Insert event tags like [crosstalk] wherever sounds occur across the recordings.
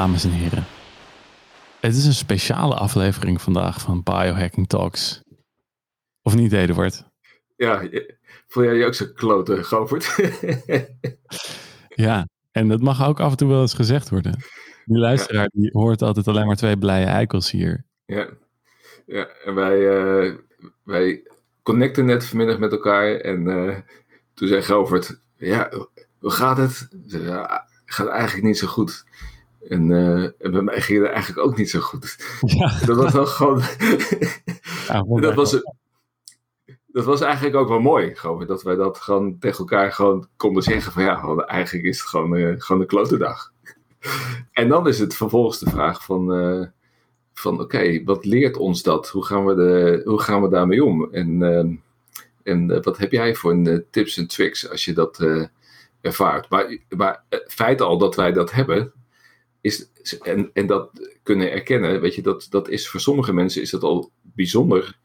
dames en heren. Het is een speciale aflevering vandaag van Biohacking Talks. Of niet, Eduard? Ja, voel jij je ook zo klote, Govert? [laughs] ja, en dat mag ook af en toe wel eens gezegd worden. Die luisteraar die hoort altijd alleen maar twee blije eikels hier. Ja, ja en wij, uh, wij connecten net vanmiddag met elkaar en uh, toen zei Govert, ja, hoe gaat het? Ja, gaat eigenlijk niet zo goed. En, uh, en bij mij ging het eigenlijk ook niet zo goed. [laughs] Ja. Dat was wel gewoon. ja, [laughs] dat, was, dat was eigenlijk ook wel mooi. Gewoon, dat wij dat gewoon tegen elkaar gewoon konden zeggen: van ja, eigenlijk is het gewoon, uh, gewoon een klote dag. en dan is het vervolgens de vraag van. Uh, van oké, wat leert ons dat? Hoe gaan we, de, hoe gaan we daarmee om? En, en wat heb jij voor een, tips en tricks als je dat ervaart? Maar, maar het feit al dat wij dat hebben, is, en, en dat kunnen erkennen, weet je, dat, dat is voor sommige mensen is dat al bijzonder.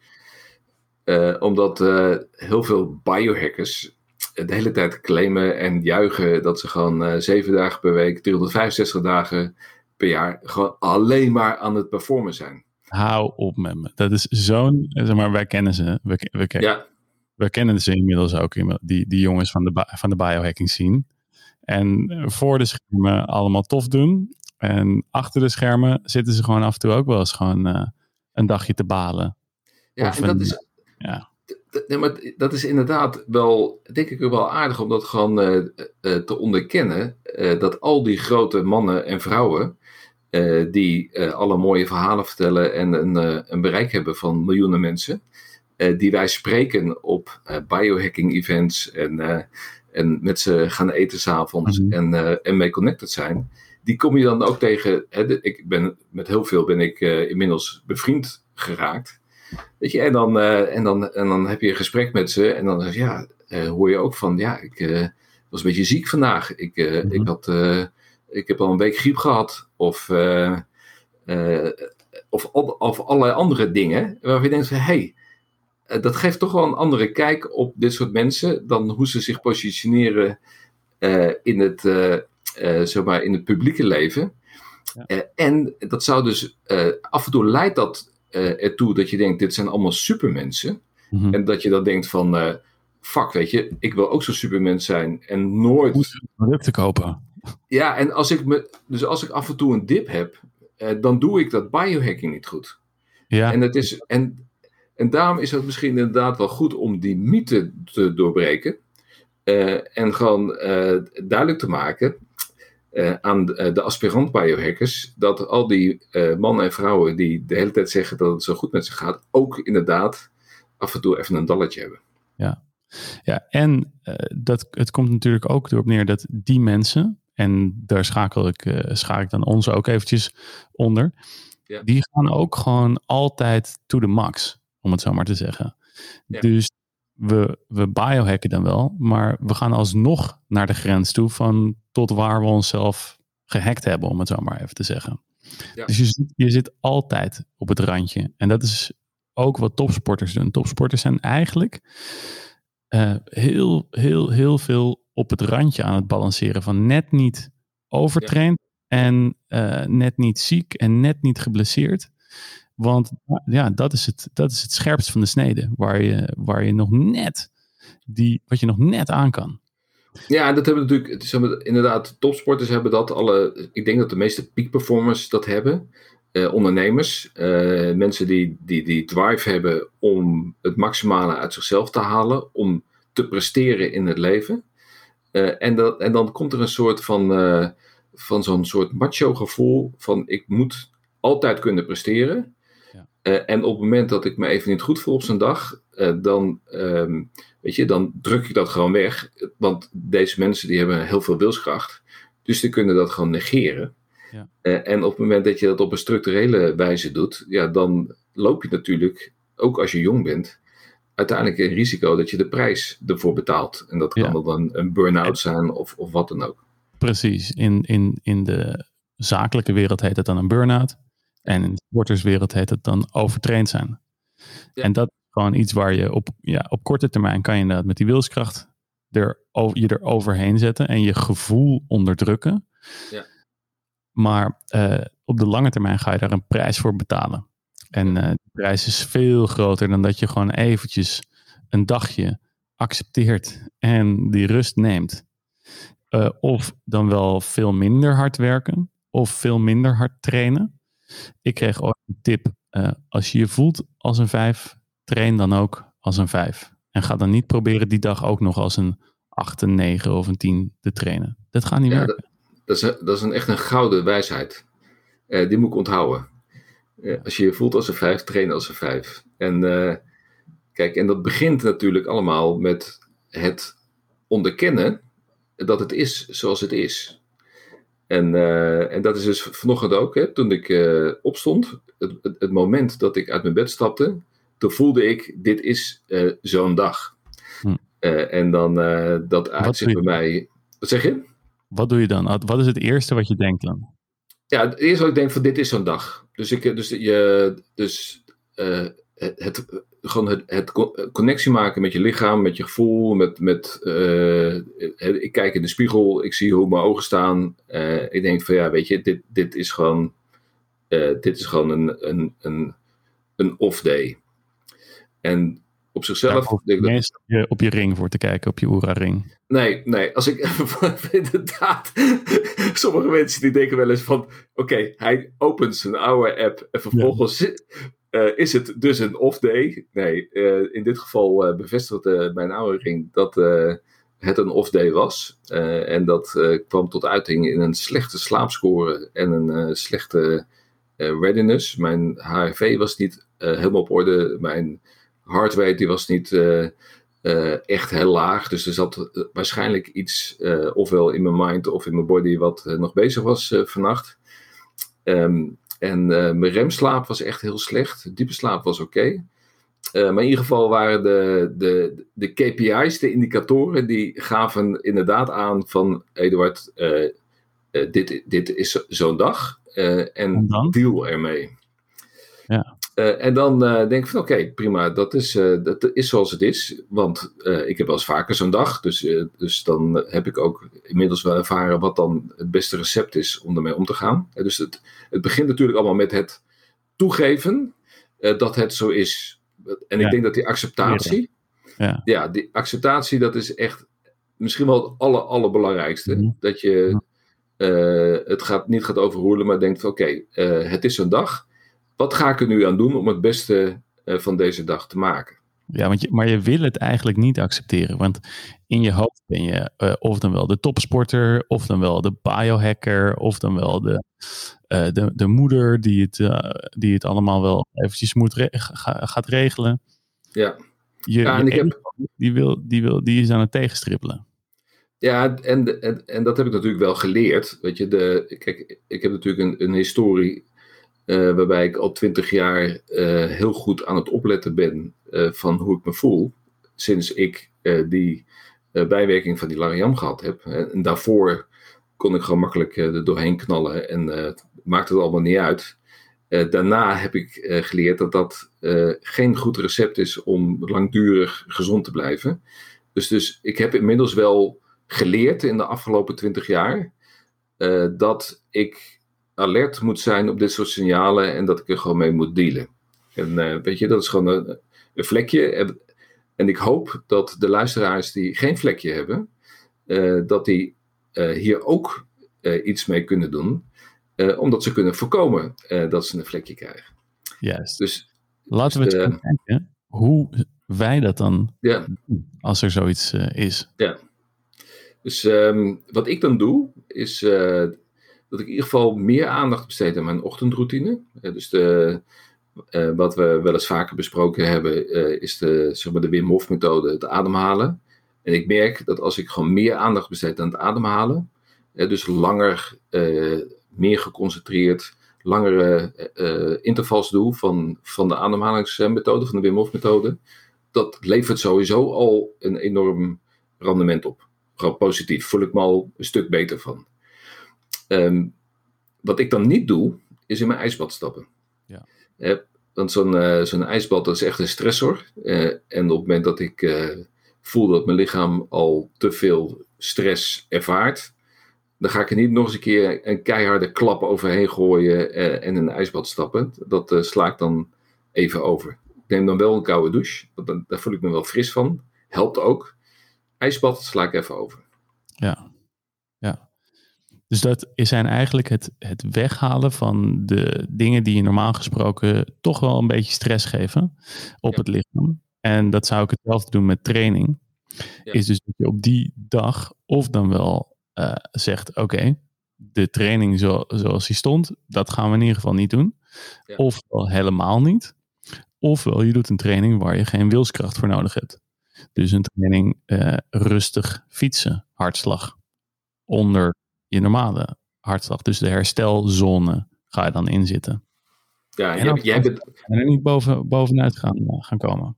Uh, omdat uh, heel veel biohackers de hele tijd claimen en juichen dat ze gewoon uh, zeven dagen per week, 365 dagen per jaar, gewoon alleen maar aan het performen zijn. Hou op met me. Dat is zo'n, zeg maar, wij kennen ze. We, we, ja. we kennen ze inmiddels ook, die, die jongens van de, van de biohacking scene. En voor de schermen allemaal tof doen. En achter de schermen zitten ze gewoon af en toe ook wel eens gewoon uh, een dagje te balen. Ja, en dat is. Ja. Nee, maar dat is inderdaad wel, denk ik, wel aardig om dat gewoon uh, uh, te onderkennen. dat al die grote mannen en vrouwen, die alle mooie verhalen vertellen en een, een bereik hebben van miljoenen mensen, die wij spreken op biohacking events en, en met ze gaan eten s'avonds mm -hmm. en, en mee connected zijn die kom je dan ook tegen. Hè, ik ben, met heel veel ben ik uh, inmiddels bevriend geraakt. Weet je, en dan, uh, en, dan, en dan heb je een gesprek met ze. En dan ja, uh, hoor je ook van, ja, ik was een beetje ziek vandaag. Ik, mm -hmm. ik, had, ik heb al een week griep gehad. Of, of, of allerlei andere dingen. Waarvan je denkt van, hé, hey, dat geeft toch wel een andere kijk op dit soort mensen. Dan hoe ze zich positioneren in het uh, zeg maar in het publieke leven. Ja. Uh, en dat zou dus uh, af en toe leidt dat ertoe dat je denkt: dit zijn allemaal supermensen. Mm -hmm. En dat je dan denkt: van fuck, weet je, ik wil ook zo'n supermens zijn en nooit. producten kopen. Ja, en als ik me, dus als ik af en toe een dip heb, dan doe ik dat biohacking niet goed. Ja. En, het is, en, en daarom is het misschien inderdaad wel goed om die mythe te doorbreken. en gewoon duidelijk te maken uh, aan de, de aspirant biohackers, dat al die uh, mannen en vrouwen die de hele tijd zeggen dat het zo goed met ze gaat, ook inderdaad af en toe even een dalletje hebben. Ja, ja en uh, dat, het komt natuurlijk ook erop neer dat die mensen, en daar schakel ik, schakel ik dan ons ook eventjes onder, ja. die gaan ook gewoon altijd to the max, om het zo maar te zeggen. Ja. Dus we, we biohacken dan wel, maar we gaan alsnog naar de grens toe van tot waar we onszelf gehackt hebben, om het zo maar even te zeggen. Ja. Dus je zit, je zit altijd op het randje. En dat is ook wat topsporters doen. Topsporters zijn eigenlijk uh, heel, heel, heel veel op het randje aan het balanceren van net niet overtraind ja. en uh, net niet ziek en net niet geblesseerd. Want ja, dat is het, dat is het scherpst van de snede, waar je, waar je nog net, die, wat je nog net aan kan. Ja, dat hebben natuurlijk, het is, inderdaad, topsporters hebben dat alle, ik denk dat de meeste peak performers dat hebben. Uh, ondernemers, uh, mensen die, die, die drive hebben om het maximale uit zichzelf te halen, om te presteren in het leven. Uh, en, dat, en dan komt er een soort van, van zo'n soort macho gevoel van ik moet altijd kunnen presteren. Uh, en op het moment dat ik me even niet goed voel op zo'n dag, uh, dan, um, weet je, dan druk ik dat gewoon weg. Want deze mensen die hebben heel veel wilskracht. Dus die kunnen dat gewoon negeren. Ja. Uh, en op het moment dat je dat op een structurele wijze doet, ja, dan loop je natuurlijk, ook als je jong bent, uiteindelijk een risico dat je de prijs ervoor betaalt. En dat kan ja. dan een burn-out zijn of, of wat dan ook. Precies. In, in, in de zakelijke wereld heet het dan een burn-out. En in de sporterswereld heet het dan overtraind zijn. Ja. En dat is gewoon iets waar je op, ja, op korte termijn kan je inderdaad met die wilskracht er, je er overheen zetten en je gevoel onderdrukken. Ja. Maar op de lange termijn ga je daar een prijs voor betalen. En de prijs is veel groter dan dat je gewoon eventjes een dagje accepteert en die rust neemt. of dan wel veel minder hard werken of veel minder hard trainen. Ik kreeg ooit een tip. als je je voelt als een vijf, train dan ook als een 5. En ga dan niet proberen die dag ook nog als een 8, een 9 of een 10 te trainen. Dat gaat niet ja, werken. Dat, dat, is, dat is een, echt een gouden wijsheid. Uh, die moet ik onthouden. Uh, als je je voelt als een 5, train als een 5. En kijk, en dat begint natuurlijk allemaal met het onderkennen dat het is zoals het is. En, en dat is dus vanochtend ook, hè, toen ik opstond, het, het, het, moment dat ik uit mijn bed stapte, toen voelde ik, dit is uh, zo'n dag. Hm. En dan dat uitzicht bij mij. Wat zeg je? Wat doe je dan? Wat is het eerste wat je denkt dan? Ja, het eerste wat ik denk van dit is zo'n dag. Dus, ik, dus, je, dus het, gewoon het, het, connectie maken met je lichaam, met je gevoel. Met, met, ik kijk in de spiegel, ik zie hoe mijn ogen staan. ik denk van ja, weet je, dit, dit is gewoon, dit is gewoon een, een, een, een off day. En op zichzelf. Ja, denk dat... je op je ring voor te kijken, op je Oura-ring. Nee, nee. Als ik [laughs] inderdaad. sommige mensen die denken wel eens van. Oké, hij opent zijn oude app en vervolgens. Uh, is het dus een off-day? Nee, uh, in dit geval uh, bevestigde mijn oude ring dat het een off-day was. en dat kwam tot uiting in een slechte slaapscore en een slechte readiness. Mijn HRV was niet helemaal op orde. Mijn rate die was niet echt heel laag. Dus er zat eh, waarschijnlijk iets, ofwel in mijn mind of in mijn body, wat nog bezig was vannacht. Um, en mijn remslaap was echt heel slecht. Diepe slaap was oké. Okay. maar in ieder geval waren de, de, de KPI's, de indicatoren, die gaven inderdaad aan van Eduard, dit, dit is zo'n dag en deal ermee. Ja. Uh, en dan uh, denk ik van oké, prima, dat is, uh, dat is zoals het is. Want ik heb wel eens vaker zo'n dag. Dus, dus dan heb ik ook inmiddels wel ervaren wat dan het beste recept is om ermee om te gaan. dus het, het begint natuurlijk allemaal met het toegeven dat het zo is. En ik denk dat die acceptatie, ja. ja. die acceptatie, dat is echt misschien wel het aller, allerbelangrijkste. Mhm. Dat je het gaat, niet gaat overroelen, maar denkt van oké, het is zo'n dag wat ga ik er nu aan doen om het beste eh, van deze dag te maken? Ja, want je, maar je wil het eigenlijk niet accepteren. Want in je hoofd ben je uh, of dan wel de topsporter, of dan wel de biohacker, of dan wel de, uh, de, de moeder die het, uh, die het allemaal wel eventjes moet re gaat regelen. Ja. Je, ja, en ik heb... die, wil, die, wil, die is aan het tegenstrippelen. Ja, en, en, en dat heb ik natuurlijk wel geleerd. Weet je, de, kijk, ik heb natuurlijk een, een historie uh, waarbij ik al twintig jaar uh, heel goed aan het opletten ben uh, van hoe ik me voel. Sinds ik die bijwerking van die Lariam gehad heb. En daarvoor kon ik gewoon makkelijk er doorheen knallen en maakte het allemaal niet uit. daarna heb ik geleerd dat dat geen goed recept is om langdurig gezond te blijven. Dus, dus ik heb inmiddels wel geleerd in de afgelopen twintig jaar dat ik alert moet zijn op dit soort signalen en dat ik er gewoon mee moet dealen. En uh, weet je, dat is gewoon een, een vlekje. En, en, ik hoop dat de luisteraars die geen vlekje hebben, uh, dat die uh, hier ook iets mee kunnen doen, omdat ze kunnen voorkomen dat ze een vlekje krijgen. Juist. Dus, Laten we dus, eens kijken hoe wij dat dan doen als er zoiets is. Ja. Dus um, wat ik dan doe, is dat ik in ieder geval meer aandacht besteed aan mijn ochtendroutine. Uh, dus de, uh, wat we wel eens vaker besproken hebben, uh, is de, zeg maar de Wim Hof methode, het ademhalen. En ik merk dat als ik gewoon meer aandacht besteed aan het ademhalen, dus langer, meer geconcentreerd, langere intervals doe van, van de ademhalingsmethode, van de Wim Hof methode, dat levert sowieso al een enorm rendement op. Gewoon positief, voel ik me al een stuk beter van. Um, wat ik dan niet doe, is in mijn ijsbad stappen. Ja. Eh, want zo'n uh, zo'n ijsbad dat is echt een stressor. Uh, en op het moment dat ik uh, voel dat mijn lichaam al te veel stress ervaart, dan ga ik er niet nog eens een keer een keiharde klap overheen gooien en in een ijsbad stappen. Dat sla ik dan even over. Ik neem dan wel een koude douche, dan, daar voel ik me wel fris van. Helpt ook. IJsbad sla ik even over. Ja. Dus dat zijn eigenlijk het, het weghalen van de dingen die je normaal gesproken toch wel een beetje stress geven op het lichaam. En dat zou ik hetzelfde doen met training. Is dus dat je op die dag of dan wel uh, zegt: Oké, de training zo, zoals die stond, dat gaan we in ieder geval niet doen. Ja. Of wel helemaal niet. Ofwel je doet een training waar je geen wilskracht voor nodig hebt. Dus een training uh, rustig fietsen, hartslag. Onder je normale hartslag. Dus de herstelzone ga je dan inzitten. Ja, en jij, jij bent... En er niet boven, bovenuit gaan, uh, gaan komen.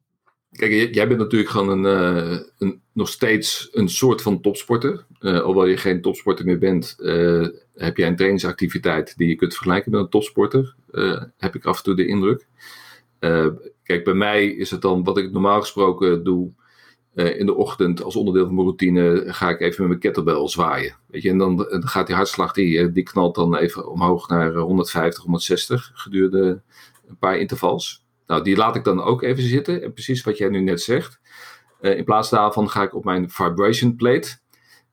Kijk, jij bent natuurlijk gewoon een, uh, een, nog steeds een soort van topsporter. Uh, hoewel je geen topsporter meer bent, uh, heb jij een trainingsactiviteit die je kunt vergelijken met een topsporter. heb ik af en toe de indruk. kijk, bij mij is het dan wat ik normaal gesproken doe. In de ochtend als onderdeel van mijn routine ga ik even met mijn kettlebell zwaaien. Weet je, en dan, dan gaat die hartslag, die, die knalt dan even omhoog naar 150, 160 gedurende een paar intervals. Nou, die laat ik dan ook even zitten. En precies wat jij nu net zegt. In plaats daarvan ga ik op mijn vibration plate.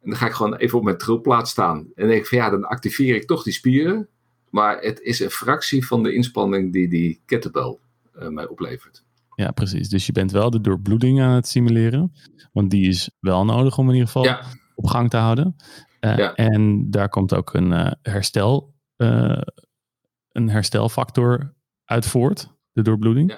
En dan ga ik gewoon even op mijn trilplaat staan. En denk ik van ja, dan activeer ik toch die spieren. Maar het is een fractie van de inspanning die die kettlebell mij oplevert. Ja, precies. Dus je bent wel de doorbloeding aan het simuleren. Want die is wel nodig om in ieder geval op gang te houden. Uh, ja. En daar komt ook een herstel, een herstelfactor uit voort de doorbloeding.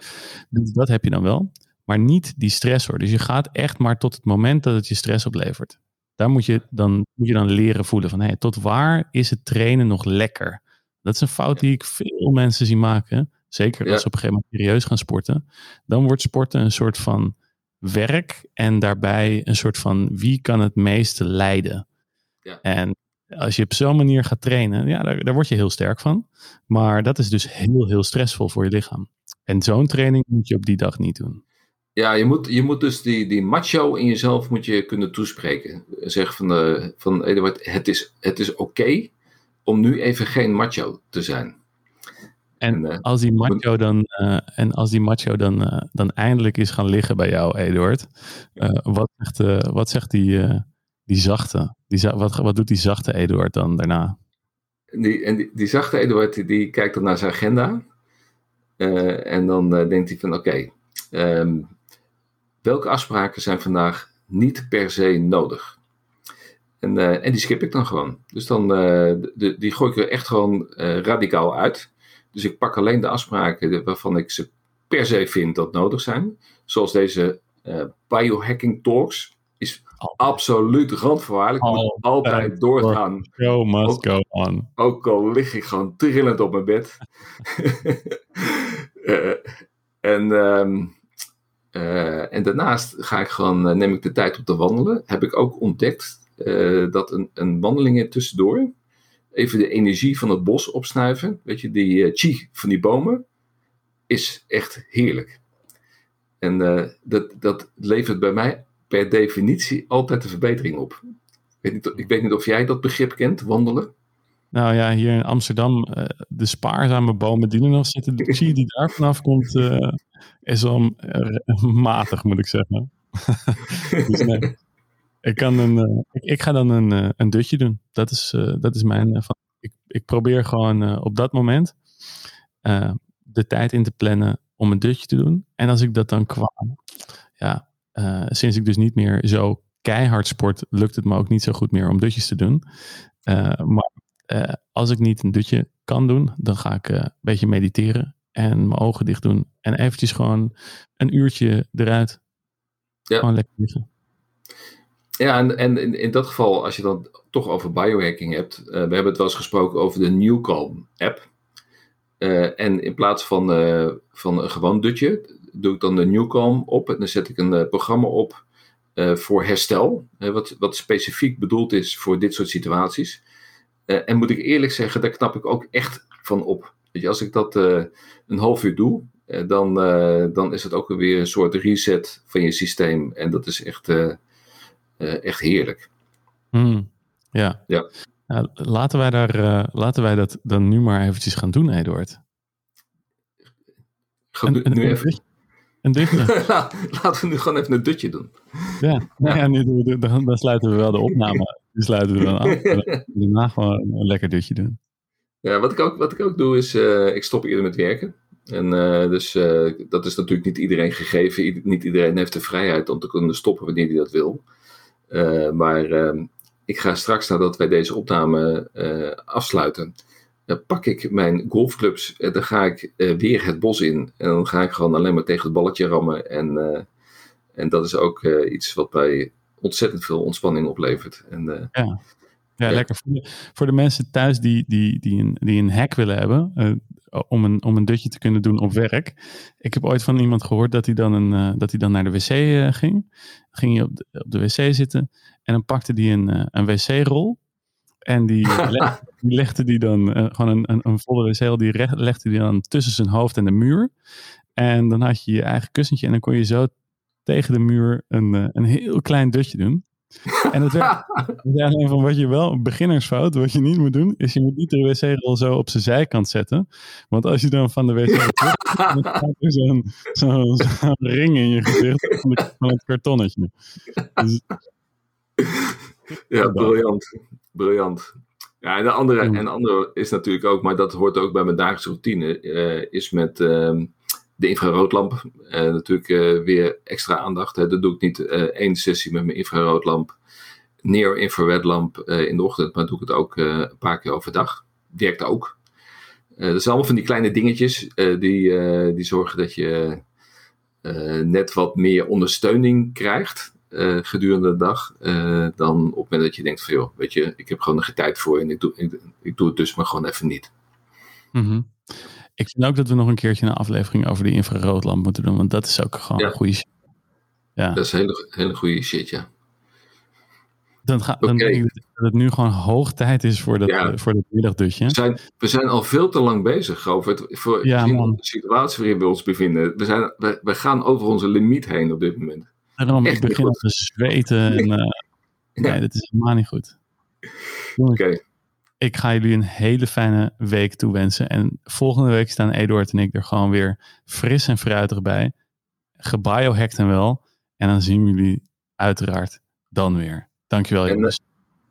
Dus dat heb je dan wel. Maar niet die stressor. Dus je gaat echt maar tot het moment dat het je stress oplevert. Daar moet je dan, moet je dan leren voelen van hey, tot waar is het trainen nog lekker? Dat is een fout die ik veel mensen zie maken. Zeker als ze op een gegeven moment serieus gaan sporten. Dan wordt sporten een soort van werk en daarbij een soort van wie kan het meeste leiden. Ja. En als je op zo'n manier gaat trainen, ja, daar, daar word je heel sterk van. Maar dat is dus heel, heel stressvol voor je lichaam. En zo'n training moet je op die dag niet doen. Ja, je moet, je moet dus die, die macho in jezelf moet je kunnen toespreken. Zeg van, uh, van Eduard, het is, het is oké om nu even geen macho te zijn. En, en uh, als die macho dan, en als die macho dan, dan eindelijk is gaan liggen bij jou, Eduard, wat zegt, wat zegt die, die zachte? Die, wat, wat doet die zachte Eduard dan daarna? Die, en die, die zachte Eduard die, kijkt dan naar zijn agenda. Uh, en dan uh, denkt hij van oké, okay, um, ehm, welke afspraken zijn vandaag niet per se nodig? En, uh, en die skip ik dan gewoon. Dus dan de, die gooi ik er echt gewoon radicaal uit. Dus ik pak alleen de afspraken waarvan ik ze per se vind dat nodig zijn. Zoals deze biohacking talks is absoluut randvoorwaardelijk. Ik moet altijd doorgaan. Show must ook, go on. Ook al lig ik gewoon trillend op mijn bed. uh, [laughs] en, um, uh, en daarnaast ga ik gewoon, neem ik de tijd om te wandelen. Heb ik ook ontdekt dat een, een wandeling tussendoor, even de energie van het bos opsnuiven, weet je, die chi van die bomen, is echt heerlijk. En dat, dat levert bij mij per definitie altijd een verbetering op. Ik weet, niet, ik weet niet of jij dat begrip kent, wandelen. Nou ja, hier in Amsterdam, uh, de spaarzame bomen die er nog zitten, de zie die daar vanaf komt, is uh, matig, moet ik zeggen. [laughs] dus nee, ik, kan een, ik, ik, ga dan een, een dutje doen. Dat is, dat is mijn. van, ik, ik probeer gewoon op dat moment de tijd in te plannen om een dutje te doen. En als ik dat dan kwam, ja, uh, sinds ik dus niet meer zo keihard sport, lukt het me ook niet zo goed meer om dutjes te doen. Uh, maar uh, als ik niet een dutje kan doen, dan ga ik een beetje mediteren en mijn ogen dicht doen. En eventjes gewoon een uurtje eruit. Ja. Gewoon lekker liggen. Ja, en, en in, dat geval, als je dan toch over biohacking hebt, we hebben het wel eens gesproken over de Newcom app. en in plaats van, van een gewoon dutje, doe ik dan de Newcom op en dan zet ik een programma op voor herstel, wat, wat specifiek bedoeld is voor dit soort situaties. En moet ik eerlijk zeggen, daar knap ik ook echt van op. Weet je, als ik dat een half uur doe, dan, dan is het ook weer een soort reset van je systeem. En dat is echt, echt heerlijk. Mm, ja. ja. Nou, laten wij, daar, uh, laten wij dat dan nu maar eventjes gaan doen, Eduard. Gaan nu, even... Een dutje. [laughs] Laten we nu gewoon even een dutje doen. Ja, nou ja. nu, dan, dan sluiten we wel de opname. [laughs] Die sluiten we dan af. [laughs] Daarna gewoon een lekker dutje doen. Ja, wat ik ook, wat ik ook doe is, uh, ik stop eerder met werken. En uh, dus uh, dat is natuurlijk niet iedereen gegeven. niet iedereen heeft de vrijheid om te kunnen stoppen wanneer hij dat wil. Maar ehm, ik ga straks nadat wij deze opname afsluiten, dan pak ik mijn golfclubs en dan ga ik weer het bos in. En dan ga ik gewoon alleen maar tegen het balletje rammen. En, en dat is ook iets wat mij ontzettend veel ontspanning oplevert. En, ja. Ja, lekker. Voor de, voor de, mensen thuis die, die, die, een, die een hack willen hebben, uh, om, een, om een dutje te kunnen doen op werk. Ik heb ooit van iemand gehoord dat hij dan, een, uh, dat hij dan naar de wc uh, ging. Ging hij op de, op de wc zitten en dan pakte hij een, een wc-rol. En die, [laughs] legde, die legde die dan, gewoon een, een, een volle wc-rol, die legde die dan tussen zijn hoofd en de muur. En dan had je je eigen kussentje en dan kon je zo tegen de muur een, een heel klein dutje doen. En het werd [laughs] alleen van wat je wel, een beginnersfout, wat je niet moet doen, is je moet niet de wc-rol zo op zijn zijkant zetten. Want als je dan van de wc terug, dan gaat er zo'n zo, zo ring in je gezicht van, het kartonnetje. Dus, ja, briljant. Briljant. Ja, en de andere, en de andere is natuurlijk ook, maar dat hoort ook bij mijn dagelijkse routine, uh, is met uh, de infraroodlamp. Uh, natuurlijk uh, weer extra aandacht. Hè. Dat doe ik niet uh, één sessie met mijn infraroodlamp. Near infrared lamp in de ochtend, maar doe ik het ook een paar keer overdag. Werkt ook. dat zijn allemaal van die kleine dingetjes die, die zorgen dat je net wat meer ondersteuning krijgt gedurende de dag. dan op het moment dat je denkt van joh, weet je, ik heb gewoon geen tijd voor en ik doe, ik, doe het dus maar gewoon even niet. Mm ik vind ook dat we nog een keertje een aflevering over die infraroodlamp moeten doen, want dat is ook gewoon een goede shit. Ja. Dat is hele, hele goede shit, ja. Dan, ga, dan denk ik dat het nu gewoon hoog tijd is voor dat, ja. voor dat middagdutje. We zijn, we zijn al veel te lang bezig over het, voor ja, de situatie waarin we ons bevinden. We, zijn, we, we gaan over onze limiet heen op dit moment. Daarom, ik begin al te zweten. En, [laughs] uh, nee, dat is helemaal niet goed. Oké. Ik ga jullie een hele fijne week toewensen. En volgende week staan Eduard en ik er gewoon weer fris en fruitig bij. Gebiohackt en wel. En dan zien we jullie uiteraard dan weer. Dankjewel jongens.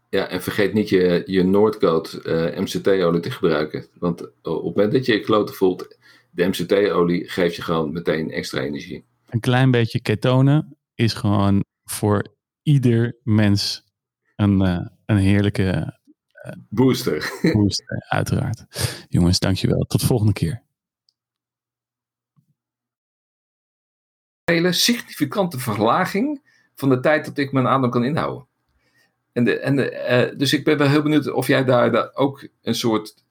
Ja, en vergeet niet je, je Noordcoat uh, MCT-olie te gebruiken. Want op het moment dat je je kloten voelt, de MCT-olie geeft je gewoon meteen extra energie. Een klein beetje ketonen is gewoon voor ieder mens een, uh, een heerlijke Booster. Booster, uiteraard. Jongens, dankjewel. Tot de volgende keer. Een hele significante verlaging van de tijd dat ik mijn adem kan inhouden. En de, en de, uh, dus ik ben wel heel benieuwd of jij daar, daar ook een soort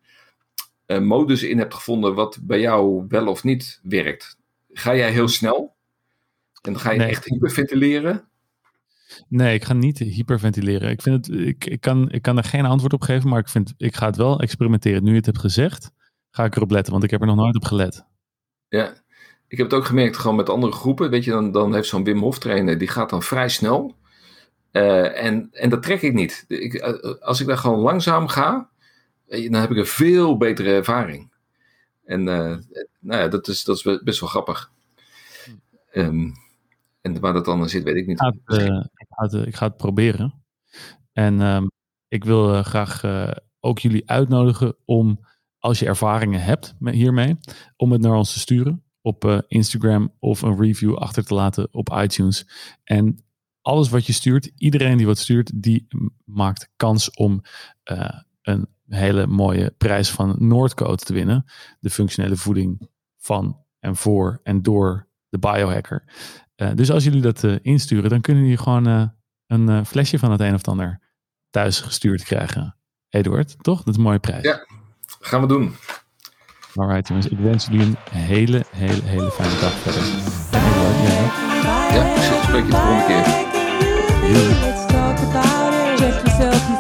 uh, modus in hebt gevonden wat bij jou wel of niet werkt. Ga jij heel snel? En ga je nee. echt hyperventileren? Nee, ik ga niet hyperventileren. Ik, vind het, ik, ik, kan, ik kan er geen antwoord op geven, maar ik, vind, ik ga het wel experimenteren. Nu je het hebt gezegd, ga ik erop letten, want ik heb er nog nooit op gelet. Ja, ik heb het ook gemerkt gewoon met andere groepen. Weet je, dan, dan heeft zo'n Wim Hof trainer, die gaat dan vrij snel. Uh, en, en dat trek ik niet. Ik, eh, als ik daar gewoon langzaam ga, dan heb ik een veel betere ervaring. En uh, nou ja, dat is, dat is best wel grappig. Um, en waar dat dan zit, weet ik niet. Ik ga het, ga het, ik ga het proberen. En um, ik wil uh, graag ook jullie uitnodigen om, als je ervaringen hebt hiermee, om het naar ons te sturen op Instagram of een review achter te laten op iTunes. En alles wat je stuurt, iedereen die wat stuurt, die maakt kans om een hele mooie prijs van Noordcoat te winnen. De functionele voeding van en voor en door de biohacker. Uh, dus als jullie dat uh, insturen, dan kunnen jullie gewoon uh, een flesje van het een of het ander thuis gestuurd krijgen. Eduard, toch? Dat is een mooie prijs. Ja, gaan we doen. Alright jongens, ik wens jullie een hele, hele, hele fijne dag verder. En Eduard, ook? Ja, ik spreek je de volgende keer. Let's